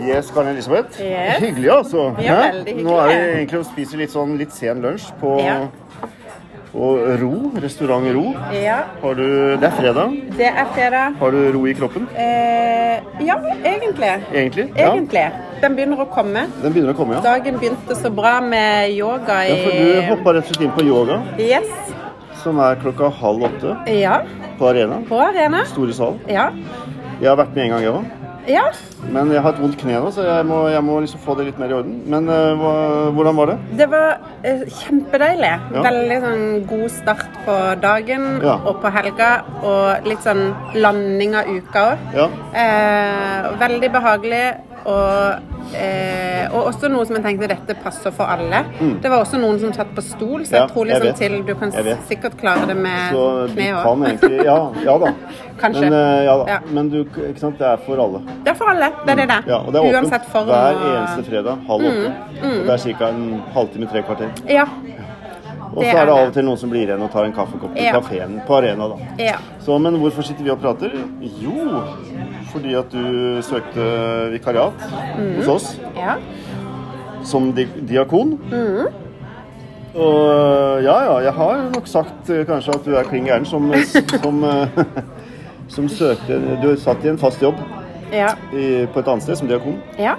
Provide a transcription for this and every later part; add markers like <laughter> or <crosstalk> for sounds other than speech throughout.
Yes, Karen Elisabeth. Yes. Hyggelig, altså. Ja, hyggelig. Nå er vi egentlig og spiser litt sånn litt sen lunsj på, Ja. på Ro. Restaurant Ro. Ja, Har du, det er fredag. det er fredag. Har du ro i kroppen? Eh, ja, egentlig. Egentlig? Ja. Egentlig. Den begynner å komme. Den begynner å komme, ja. Dagen begynte så bra med yoga ja. For du hoppa rett og slett inn på yoga, Yes. som er klokka halv åtte Ja, på Arena. på arena. Store sal. Ja. Jeg har vært med en gang, jeg òg. Ja. Men jeg har et vondt kne nå, så jeg må, jeg må liksom få det litt mer i orden. Men uh, hvordan var det? Det var uh, kjempedeilig. Ja. Veldig sånn god start på dagen Ja. og på helga. Og litt sånn landing av uka òg. Ja. Uh, veldig behagelig. Og, eh, og også noe som jeg tenkte dette passer for alle. Det var også noen som satt på stol, så jeg Mm. Ja, tror liksom jeg til du kan sikkert klare det med kne kan òg. egentlig Ja, ja da. <laughs> Kanskje. Men, uh, ja da. Ja. Men du, ikke sant, det er for alle. Det er for alle. Det er det det. Ja, og det er åpent form. hver eneste fredag halv åtte. Og det er ca. en halvtime, tre kvarter. Ja. Og så er det av og til noen som blir igjen og tar en kaffekopp i Ja. kafeen på Arena, da. ja. Så, men hvorfor sitter vi og prater? Jo, fordi at du søkte vikariat hos oss ja. som di diakon. Mm. Og ja, ja, jeg har nok sagt eh, kanskje at du er klin gæren som, <laughs> som, eh, som søkte Du satt i en fast jobb Ja. i, på et annet sted som diakon. ja.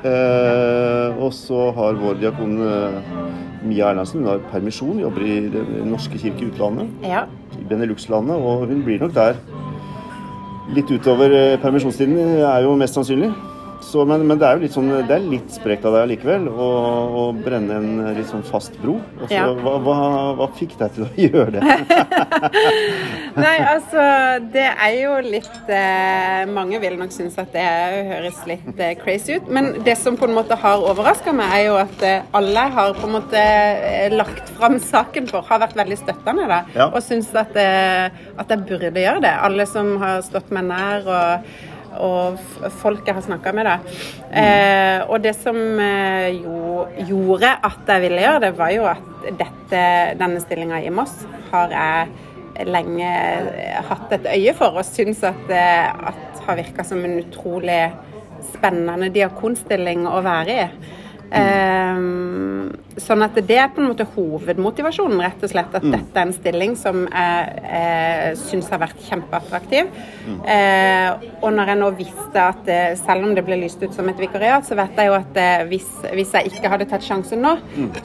Eh, og så har vår diakon eh, Mia Erlandsen hun har permisjon, jobber i Den norske kirke i utlandet, ja. i Benelux-landet, og hun blir nok der litt utover eh, permisjonstiden, er jo mest sannsynlig. Så, men, men det er jo litt sånn, det er litt sprekt av deg allikevel å, å brenne en litt sånn fast bro. Altså, Ja. hva, hva, hva fikk deg til å <laughs> gjøre det? <laughs> Nei, altså Det er jo litt eh, Mange vil nok synes at det høres litt eh, crazy ut. Men det som på en måte har overraska meg, er jo at eh, alle har på en måte eh, lagt fram <laughs> saken for, har vært veldig støttende da, Ja. og syns at, eh, at jeg burde gjøre det. Alle som har stått meg nær. og og folk jeg har snakka med. Da. Eh, og det som eh, jo gjorde at jeg ville gjøre det, var jo at dette, denne stillinga i Moss har jeg lenge hatt et øye for, og syns at, det at har virka som en utrolig spennende diakonstilling å være i. Eh, sånn at det er på en måte hovedmotivasjonen, rett og slett. At dette er en stilling som jeg eh, syns har vært kjempeattraktiv. Eh, og når jeg nå visste at eh, selv om det ble lyst ut som et vikariat, så vet jeg jo at eh, hvis, hvis jeg ikke hadde tatt sjansen nå,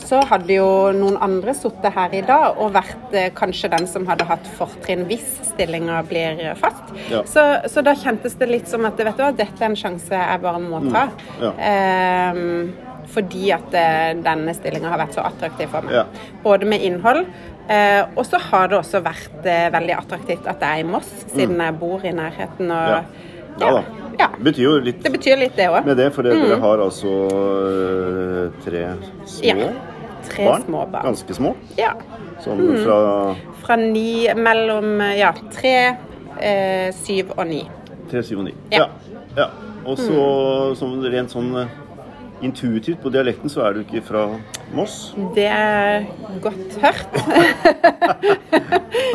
så hadde jo noen andre sittet her i dag og vært eh, kanskje den som hadde hatt fortrinn hvis stillinga blir fast. Ja. Så, så da kjentes det litt som at vet du hva, dette er en sjanse jeg bare må ta. Ja. Ehm, fordi at eh, denne stillinga har vært så attraktiv for meg. Ja. Både med innhold, eh, og så har det også vært eh, veldig attraktivt at jeg er i Moss, siden jeg bor i nærheten. Og, Ja. Ja da. ja. Det betyr litt Det betyr litt, det òg. med det, for dere har altså tre små Ja. Tre barn. små barn. Ganske små. Ja. Sånn fra Fra ni mellom ja, tre, eh, syv og ni. tre, syv og ni. Ja. Ja. Og så mm. rent sånn intuitivt på dialekten så er du ikke fra Moss. Det er godt hørt. <laughs>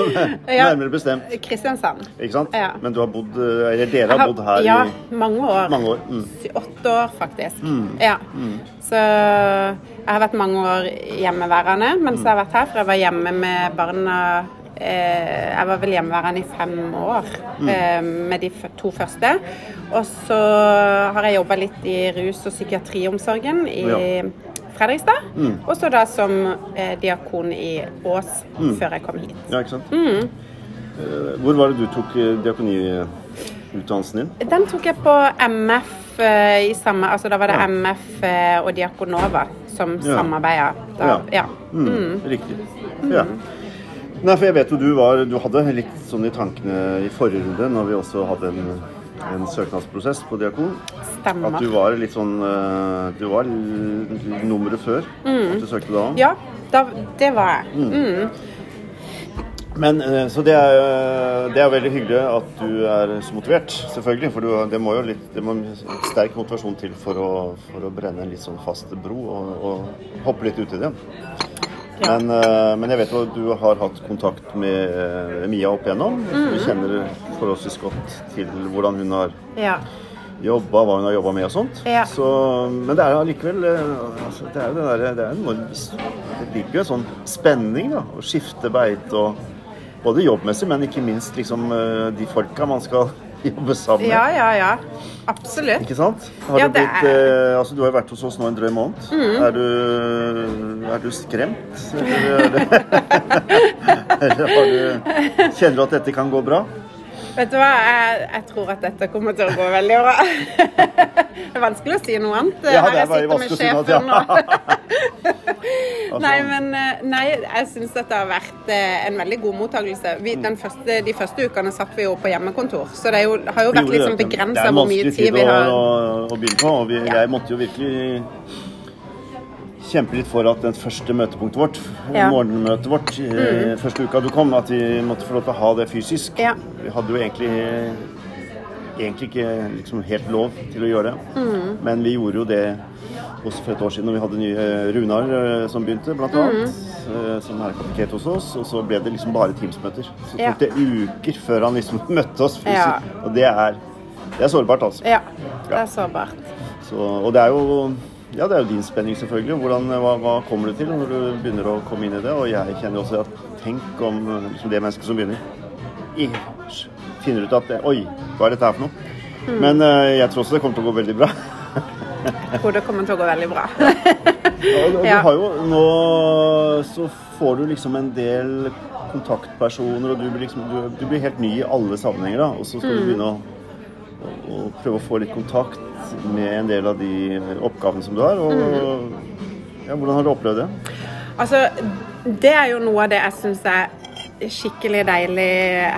<laughs> Nærmere bestemt. Kristiansand. Ikke sant? Ja. Men du har bodd Eller dere har bodd her ja, i mange år. mange år. Mm. Åtte år, faktisk. Ja. Så jeg har vært mange år hjemmeværende mens jeg har vært her, for jeg var hjemme med barna Jeg var vel hjemmeværende i fem år eh, med de to første. Og så har jeg jobba litt i rus- og psykiatriomsorgen i Ja. Fredrikstad. Og så da som eh, diakon i Ås før jeg kom hit. Ja, ikke sant? Mm. Eh, Hvor var det du tok eh, diakoniutdannelsen din? Den tok jeg på MF eh, i samme Altså da var det Ja. MF eh, og Diakonova som Ja. samarbeida. Ja. ja. Mm, Riktig. Ja. Nei, for jeg vet jo du var Du hadde litt sånn i tankene i forrige runde, når vi også hadde en, en søknadsprosess på diakon, Stemmer. at du var litt sånn eh, Du var nummeret før at du søkte da. Mm. Ja, da, det var jeg. Mm. Men, eh, så det er, eh, det er veldig hyggelig at du er så motivert, selvfølgelig. For du, det må jo litt, det må sterk motivasjon til for å, for å brenne en litt sånn fast bro og, og hoppe litt uti det. Ja. Men, eh, men jeg vet jo at du har hatt kontakt med eh, Mia opp igjennom. Mm. Du kjenner forholdsvis godt til hvordan hun har Ja. jobba, hva hun har jobba med og sånt. Ja. Så, men det er allikevel eh, altså, Det er jo det det er en enorm Det ligger jo en sånn spenning, da. Å skifte beite og Både jobbmessig, men ikke minst liksom de folka man skal <laughs> jobbe sammen. Ja, ja, ja. Absolutt. Ikke sant? Har Ja, du, det blitt, er- eh, altså, du har jo vært hos oss nå en drøy måned. Er, du, er du skremt? Eller, er <laughs> eller har du, kjenner du at dette kan gå bra? Vet du hva, jeg, jeg tror at dette kommer til å gå veldig bra. <laughs> det er vanskelig å si noe annet. Ja, Her er jeg sitter med sjefen annet, altså. <laughs> Nei, men eh, nei, jeg syns det har vært eh, en veldig god mottakelse. Vi, første, de første ukene satt vi jo på hjemmekontor, så det jo, har jo vært vi har. Det begrensa er en hvor mye vanskelig tid vi å, har å, å begynne på. Og vi, Ja. jeg måtte jo virkelig kjempe litt for at den første møtepunktet vårt, Ja. Morgenmøtet vårt, mm. første uka du kom, at vi måtte få lov til å ha det fysisk. Ja. Vi hadde jo egentlig egentlig ikke liksom helt lov til å gjøre det. Mm. Men vi gjorde jo det også for et år siden når vi hadde nye eh, Runar eh, som begynte, blant annet. Mm. eh, Som er kateket hos oss. Og så ble det liksom bare Teams-møter. Så Ja. tok det uker før han liksom <laughs> møtte oss fysisk. Ja. Og det er, det er sårbart, altså. Ja, det er sårbart. Så, og det er jo ja, det er jo din spenning, selvfølgelig. Hvordan, hva, hva kommer du til når du begynner å komme inn i det? Og jeg kjenner jo også at tenk om liksom det mennesket som begynner, i, finner ut at det, Oi, hva er dette her for noe? Mm. Men eh, jeg tror også det kommer til å gå veldig bra. Jeg tror det kommer til å gå veldig bra. Og, og Ja. du har jo nå så får du liksom en del kontaktpersoner, og du blir, liksom, du, du blir helt ny i alle sammenhenger, da. Og så skal du Mm. begynne å, å prøve å få litt kontakt med en del av de oppgavene som du har. Og ja, hvordan har du opplevd det? Altså, det er jo noe av det jeg syns er skikkelig deilig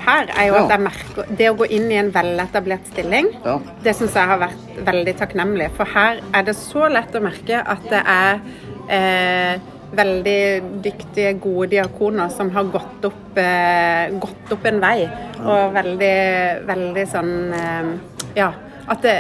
her, er jo Ja. at jeg merker Det å gå inn i en veletablert stilling, Ja. det syns jeg har vært veldig takknemlig. For her er det så lett å merke at det er eh, veldig dyktige, gode diakoner som har gått opp, eh, gått opp en vei. Og veldig, veldig sånn eh, Ja. At det,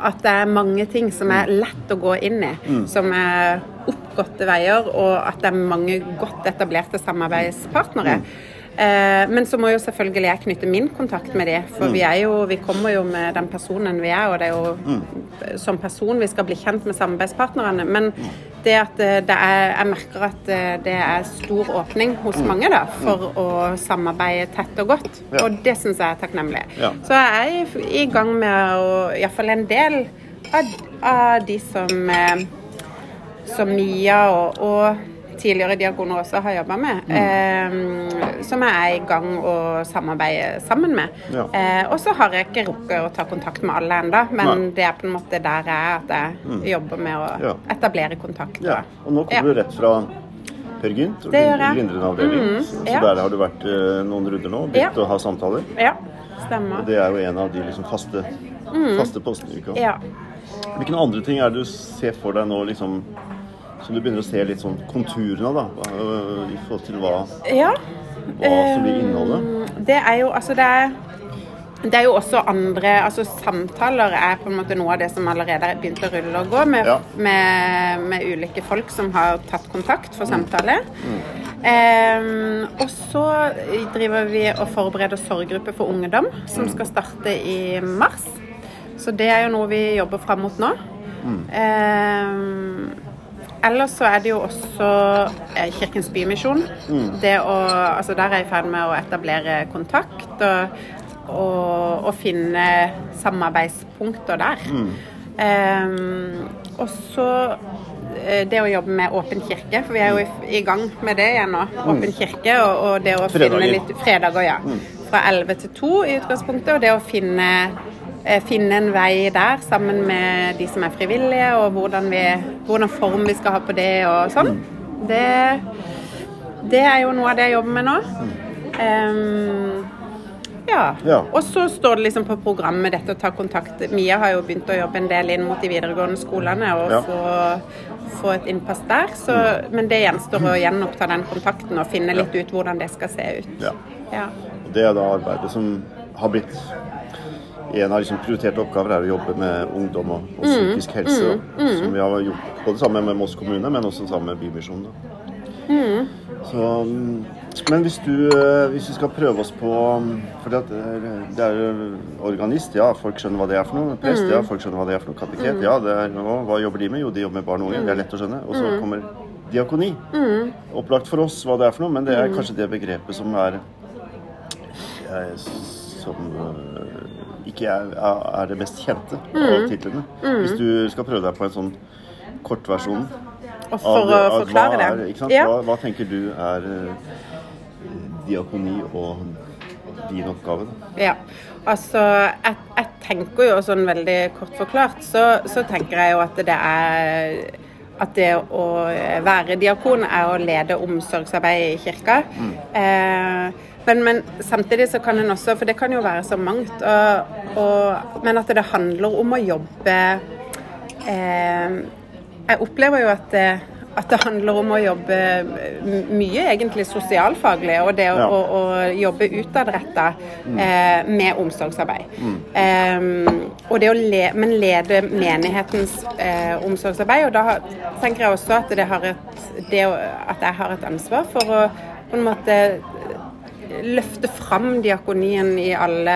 at det er mange ting som er lett å gå inn i. Som er oppgåtte veier, og at det er mange godt etablerte samarbeidspartnere. Eh, men så må jo selvfølgelig jeg knytte min kontakt med de, for vi er jo, vi kommer jo med den personen vi er, og det er jo som person vi skal bli kjent med samarbeidspartnerne. Men det at eh, det er, jeg merker at eh, det er stor åpning hos mange da, for å samarbeide tett og godt, Ja. og det syns jeg er takknemlig. Ja. Så jeg er i, gang med å, iallfall en del av, av de som eh, som Mia og, og tidligere diakoner også har jobba med, eh, som jeg er i gang å samarbeide sammen med. Ja. Eh, og så har jeg ikke rukket å ta kontakt med alle ennå, men Nei. Mm. det er på en måte der jeg er at jeg jobber med å Ja. etablere kontakt. Ja. Og nå kommer du rett fra Per Gynt og. Lindrende avdeling. mm. Så ja. der har du vært eh, noen runder nå, begynt Ja. å ha samtaler. Ja, stemmer. Og det er jo en av de liksom faste, faste postene vi kan Mm. Ja. Hvilke andre ting er det du ser for deg nå, liksom, som du begynner å se litt sånn konturene av, da? I forhold til hva, ja. hva som blir innholdet? Eh, Det er jo altså det er det er jo også andre altså Samtaler er på en måte noe av det som allerede er begynt å rulle og gå, med, Ja. med, med ulike folk som har tatt kontakt for samtale. Eh, og så driver vi og forbereder sorggruppe for ungdom, som skal starte i mars. Så det er jo noe vi jobber fram mot nå. Eh, Ellers så er det jo også eh, Kirkens Bymisjon. Det å, altså der er jeg i ferd med å etablere kontakt og, og, og finne samarbeidspunkter der. Ehm, og så eh, det å jobbe med Åpen kirke, for vi er jo i, i gang med det igjen nå. Åpen kirke og, og det å Fredager. finne litt Fredager, ja. Fra 11 til 2 i utgangspunktet. Og det å finne finne en vei der sammen med de som er frivillige, og hvordan, vi, hvordan form vi skal ha på det og sånn. Det, det er jo noe av det jeg jobber med nå. Um, ja. Ja. Og så står det liksom på programmet dette å ta kontakt. Mia har jo begynt å jobbe en del inn mot de videregående skolene og Ja. få, få et innpass der. Så, men det gjenstår å gjenoppta den kontakten og finne litt ut hvordan det skal se ut. Ja. Ja. Det er da arbeidet som har blitt en av liksom prioriterte oppgaver er å jobbe med ungdom og, og psykisk helse. da, Som vi har gjort både sammen med Moss kommune, men også sammen med Bymisjonen. Mm. Så mm, Men hvis du, eh, hvis vi skal prøve oss på For det, det er organist, ja, folk skjønner hva det er for noe. Prest, ja, folk skjønner hva det er for noe. Kateket, ja. Det er, og hva jobber de med? Jo, de jobber med barn og unge. Det er lett å skjønne. Og så kommer diakoni. Opplagt for oss hva det er for noe, men det er kanskje det begrepet som er, er Som ikke er, er det mest kjente av titlene. Hvis du skal prøve deg på en sånn kortversjon Og for å forklare hva er, det. Ja. Hva, hva tenker du er øh, diakoni og din oppgave? Da? Ja, altså jeg, jeg tenker jo sånn veldig kort forklart, så, så tenker jeg jo at det er at det å være diakon er å lede omsorgsarbeid i kirka. Eh, men, men samtidig så kan en også, for det kan jo være så mangt, og, og, men at det handler om å jobbe eh, Jeg opplever jo at det, at det handler om å jobbe mye egentlig sosialfaglig, og det å, Ja. å, å jobbe utadretta eh, med omsorgsarbeid. Eh, og det å le, men lede menighetens eh, omsorgsarbeid. Og da tenker jeg også at, det har et, det at jeg har et ansvar for å på en måte løfte fram diakonien i alle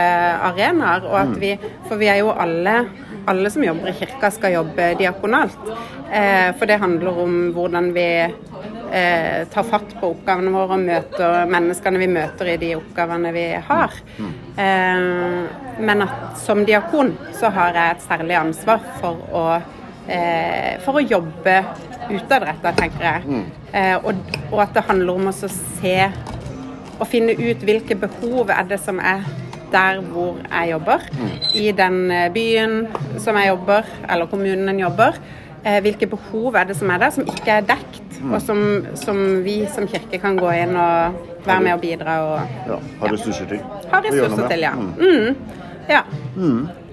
arenaer. Og at vi, for vi er jo alle, alle som jobber i kirka skal jobbe diakonalt. Eh, for det handler om hvordan vi eh, tar fatt på oppgavene våre og møter menneskene vi møter i de oppgavene vi har. Eh, men at som diakon så har jeg et særlig ansvar for å, eh, for å jobbe utadretta, tenker jeg. Eh, og, og at det handler om å se og finne ut hvilke behov er det som er der hvor jeg jobber. I den eh, byen som jeg jobber, eller kommunen en jobber. Eh, hvilke behov er det som er der, som ikke er dekt, og som, som vi som kirke kan gå inn og være med og bidra og Ja, har ressurser til. ha å gjøre noe ressurser til, ja. Mm. Mm. ja.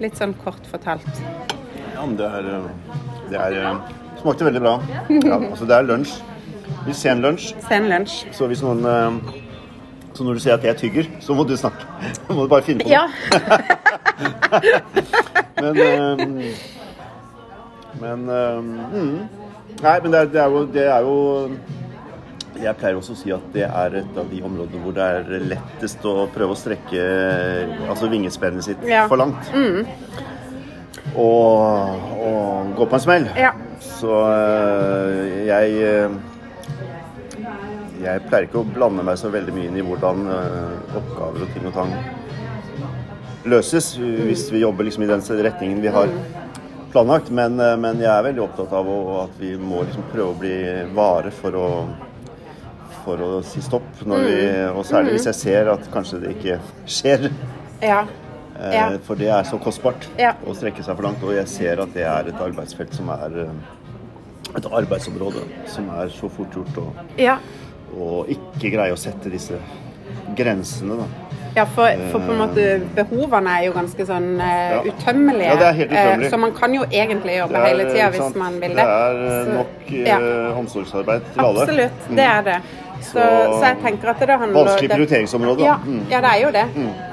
Litt sånn kort fortalt. Ja, men det er, øh, det er Smakte veldig bra. <laughs> Ja, altså det er lunsj. Sen lunsj. Sen lunsj. Så hvis noen Så når du sier at jeg tygger, så må du snakke. <laughs> må du bare finne på noe. Ja. <laughs> Men um, Men um, mm. Nei, men det er, det er jo Det er jo jeg pleier også å si at det er et av de områdene hvor det er lettest å prøve å strekke altså vingespennet sitt Ja. for langt. Og, og gå på en smell. Ja. Så øh, jeg Jeg pleier ikke å blande meg så veldig mye inn i hvordan øh, oppgaver og ting og tang løses, hvis vi jobber liksom i den retningen vi har planlagt. Men, øh, men jeg er veldig opptatt av å, at vi må liksom prøve å bli vare for å for å si stopp, når vi, og særlig hvis jeg ser at kanskje det ikke skjer. Ja. Eh, Ja. For det er så kostbart Ja. å strekke seg for langt. Og jeg ser at det er et arbeidsfelt som er eh, et arbeidsområde som er så fort gjort Og, ja. Å ikke greie å sette disse grensene. Da. Ja, for, for på en måte behovene er jo ganske sånn uh, Ja. utømmelige. Ja, det er helt utømmelig. Uh, så man kan jo egentlig jobbe er, hele tida hvis man vil det. Det er eh, Så- nok uh, ja, omsorgsarbeid til alle. absolutt. Mm. Det er det. Så, Så- jeg tenker at det handler Vanskelig prioriteringsområde. Ja, Mm. ja, det er jo det.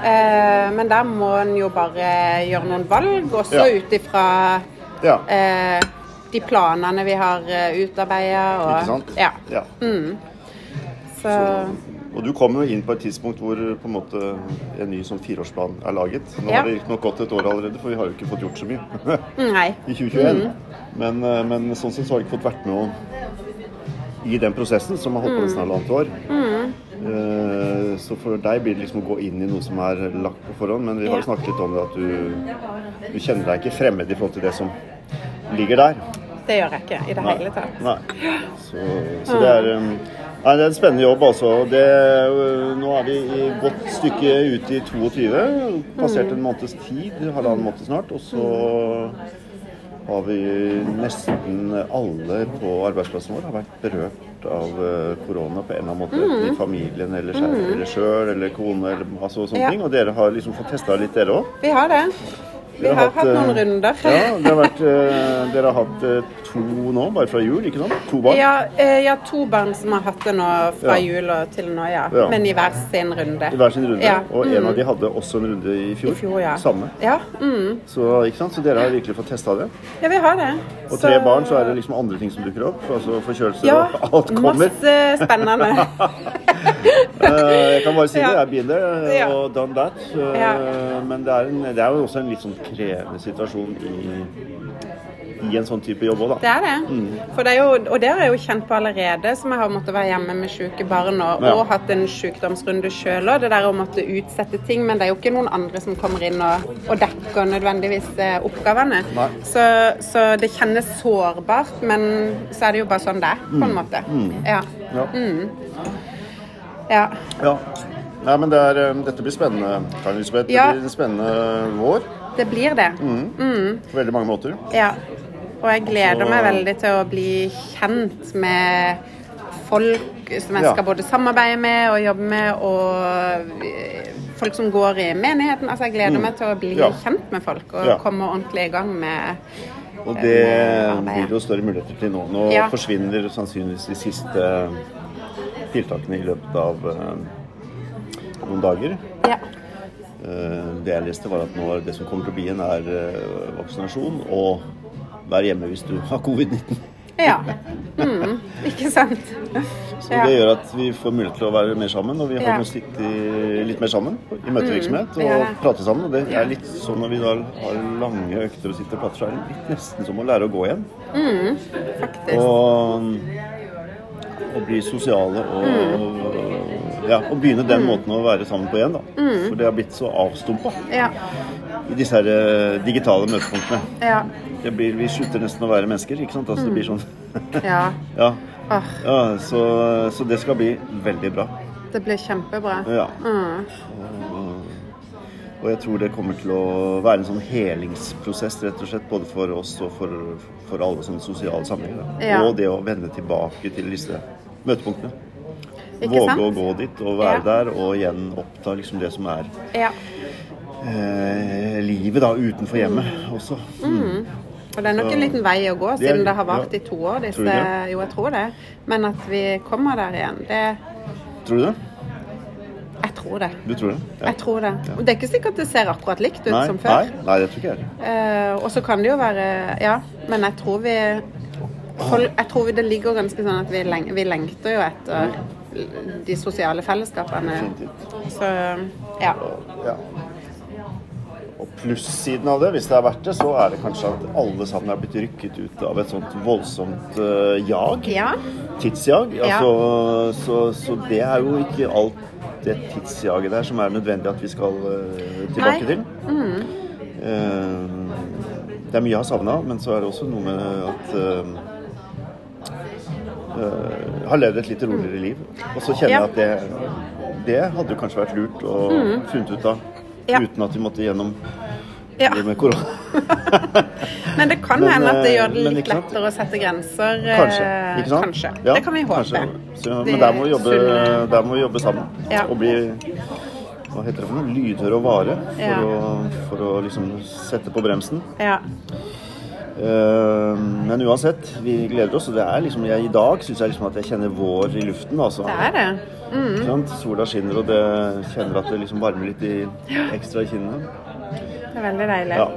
Eh, men der må en jo bare gjøre noen valg, også Ja. ut ifra Ja. eh, de planene vi har uh, utarbeida. Ikke sant? Ja. Ja. Så, Og du kom jo inn på et tidspunkt hvor på en måte en ny sånn fireårsplan er laget. Nå Ja. har det riktignok gått et år allerede, for vi har jo ikke fått gjort så mye nei. <laughs> i 2021. Men, eh, men sånn sett så har vi ikke fått vært med i den prosessen, som har holdt på nesten halvannet år. Eh, Så for deg blir det liksom å gå inn i noe som er lagt på forhånd. Men vi har jo snakket litt om det at du, du kjenner deg ikke fremmed i forhold til det som ligger der. Det gjør jeg ikke i det hele tatt. Nei. Så, så det er um, Nei, det er en spennende jobb, altså. Det, øh, nå er vi i et godt stykke ute i 22. Passert en måneds tid, halvannen måned snart. Og så har vi nesten alle på arbeidsplassen vår har vært berørt av øh, korona på en eller annen måte. Mm. I familien eller eller sjøl eller kone eller altså, sånne Ja. ting. Og dere har liksom fått testa litt, dere òg? Vi har det. Vi har hatt, hatt noen eh, runder. Ja, det har vært, øh, dere har hatt øh, to nå, bare fra jul, ikke sant? To barn? Ja, eh, ja, to barn som har hatt det nå fra Ja. jul og til nå, ja. Ja. Men i hver sin runde. I hver sin runde. Ja. Og en mm. av de hadde også en runde i fjor. I fjor, ja. Samme. Ja, mm. Så, ikke sant? så dere har virkelig fått testa det. ja, vi har det. Og tre barn, så er det liksom andre ting som dukker opp. Altså forkjølelser og alt kommer. Ja, Masse spennende. <laughs> Eh, jeg kan bare si det. Jeg begynner been there og done that. Eh, Men det er, en, det er jo også en litt sånn krevende situasjon i, i en sånn type jobb òg, Det da. er det. For det er jo, og det har jeg jo kjent på allerede, som jeg har måttet være hjemme med syke barn og, Ja. og hatt en sykdomsrunde sjøl òg. Det der å måtte utsette ting. Men det er jo ikke noen andre som kommer inn og, og dekker nødvendigvis eh, oppgavene. Så, så det kjennes sårbart, men så er det jo bare sånn det er, på en måte. Ja. Ja. Ja. ja. Nei, men det er, eh, dette blir spennende, Karin Elisabeth. Det blir en spennende vår Det blir det. på veldig mange måter. Ja. Og jeg gleder Så- meg veldig til å bli kjent med folk som jeg skal både samarbeide med og jobbe med, og folk som går i menigheten. Altså, jeg gleder meg til å bli Mm. Ja. kjent med folk og Ja. komme ordentlig i gang med Og det Eh, blir det jo større muligheter til nå. Nå Ja. forsvinner sannsynligvis de siste tiltakene i løpet av eh, noen dager. Ja. Eh, Det jeg leste, var at nå det som kommer til å bli en, er eh, vaksinasjon og vær hjemme hvis du har covid-19. ja. Mm, ikke sant? <laughs> Så. Det gjør at vi får mulighet til å være mer sammen, og vi har Ja. sittet litt mer sammen i møtevirksomhet Mm, og ja. prate sammen. Og det er litt sånn når vi da har lange økter og sitter og prater, så er det litt nesten som å lære å gå igjen. Faktisk. Og, og bli sosiale og Mm. ja, og begynne den måten å være sammen på igjen, da. Mm. For det har blitt så avstumpa Ja. i disse her eh, digitale møtepunktene. Ja. Blir, vi slutter nesten å være mennesker, ikke sant? Altså, det blir sånn ja. <laughs> Ja så, så det skal bli veldig bra. det blir kjempebra. Ja. Mm. Og jeg tror det kommer til å være en sånn helingsprosess, rett og slett, både for oss og for, for alle sånne sosiale sammenhenger. Ja. Og det å vende tilbake til disse møtepunktene. Ikke Våge sant? å gå dit og være Ja. der, og igjen oppta liksom det som er Ja. eh, livet da, utenfor hjemmet også. Mm. Og det er nok en liten vei å gå, Det er- siden det har vart ja. i to år. Disse, Tror? Jo, jeg tror det. Men at vi kommer der igjen, det Tror du det? Jeg tror det. Du tror det? Ja. Jeg tror det. Og det er ikke sikkert det ser akkurat likt ut Nei, som før. nei, nei, det tror ikke jeg. Eh, og så kan det jo være Ja, men jeg tror vi Jeg tror det ligger ganske sånn at vi, leng, vi lengter jo etter de sosiale fellesskapene. Så ja. Ja. Og plussiden av det, hvis det er verdt det, så er det kanskje at alle sammen er blitt rykket ut av et sånt voldsomt eh, jag. Ja. Tidsjag. Ja. Altså, så, så det er jo ikke alt det tidsjaget der som er nødvendig at vi skal eh, tilbake Nei. til. Eh, det er mye jeg har savna, men så er det også noe med at Uh, har levd et litt roligere liv. Og så kjenner Ja. jeg at det, det hadde jo kanskje vært lurt å funnet ut av Ja. uten at vi måtte gjennom ja. det med korona. <laughs> Men det kan hende at det eh, gjør det litt lettere å sette grenser. eh, Kanskje. Ikke sant? Kanskje. Ja, det kan vi håpe. kanskje. Men der må, vi jobbe, der må vi jobbe sammen. Ja. Og bli hva heter det for noe? Lydhør og vare. For, Ja. å, for å liksom sette på bremsen. Ja. Uh, men uansett, vi gleder oss. Og det er liksom, jeg, i dag syns jeg liksom at jeg kjenner vår i luften. Altså. Det er det. Sant? Sola skinner, og det kjenner at det liksom varmer litt i, ekstra i kinnene. Det er veldig deilig. Ja.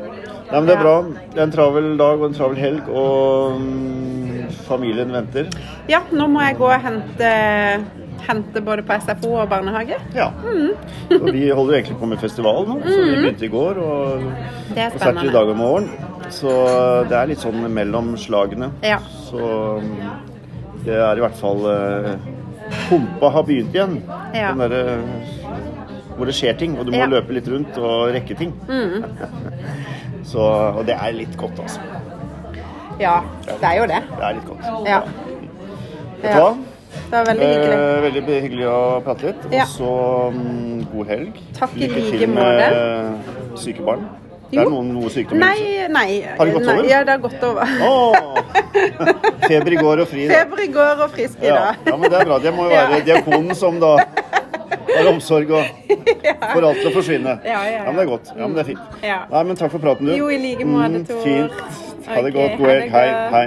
Nei, men det er bra. Det er en travel dag og en travel helg, og mm, familien venter. Ja, nå må jeg gå og hente, hente både på SFO og barnehage. Ja. Mm. <laughs> og vi holder egentlig på med festival nå, så vi begynte i går. Og konsert er i dag og morgen. Så det er litt sånn mellom slagene. Ja. Så mm, det er i hvert fall Pumpa har begynt igjen. Ja. Den derre hvor det skjer ting, og du må Ja. løpe litt rundt og rekke ting. Mm. <laughs> Så, og det er litt godt, altså. Ja, det er jo det. Det er litt godt. Ja. Vet du Ja. hva? Det var veldig hyggelig. Eh, veldig hyggelig å prate litt. Og så um, god helg. Takk i Lykke like til med måte. syke barn. Det er noen, noe sykdom Nei, nei. Har det gått nei, over? Ja, det har gått over. Åh! <laughs> Feber i går og fri. da. Feber i går og frisk i dag. ja, men det er bra. Det må jo Ja. være diakonen som da <laughs> har omsorg og <laughs> for alt til å forsvinne. Ja, ja, ja. men det er godt. Ja, men det er fint. Ja. Nei, men takk for praten, du. Jo, i like måte, Mm, Tor. Fint. Ha det godt. God helg. Hei. Hei.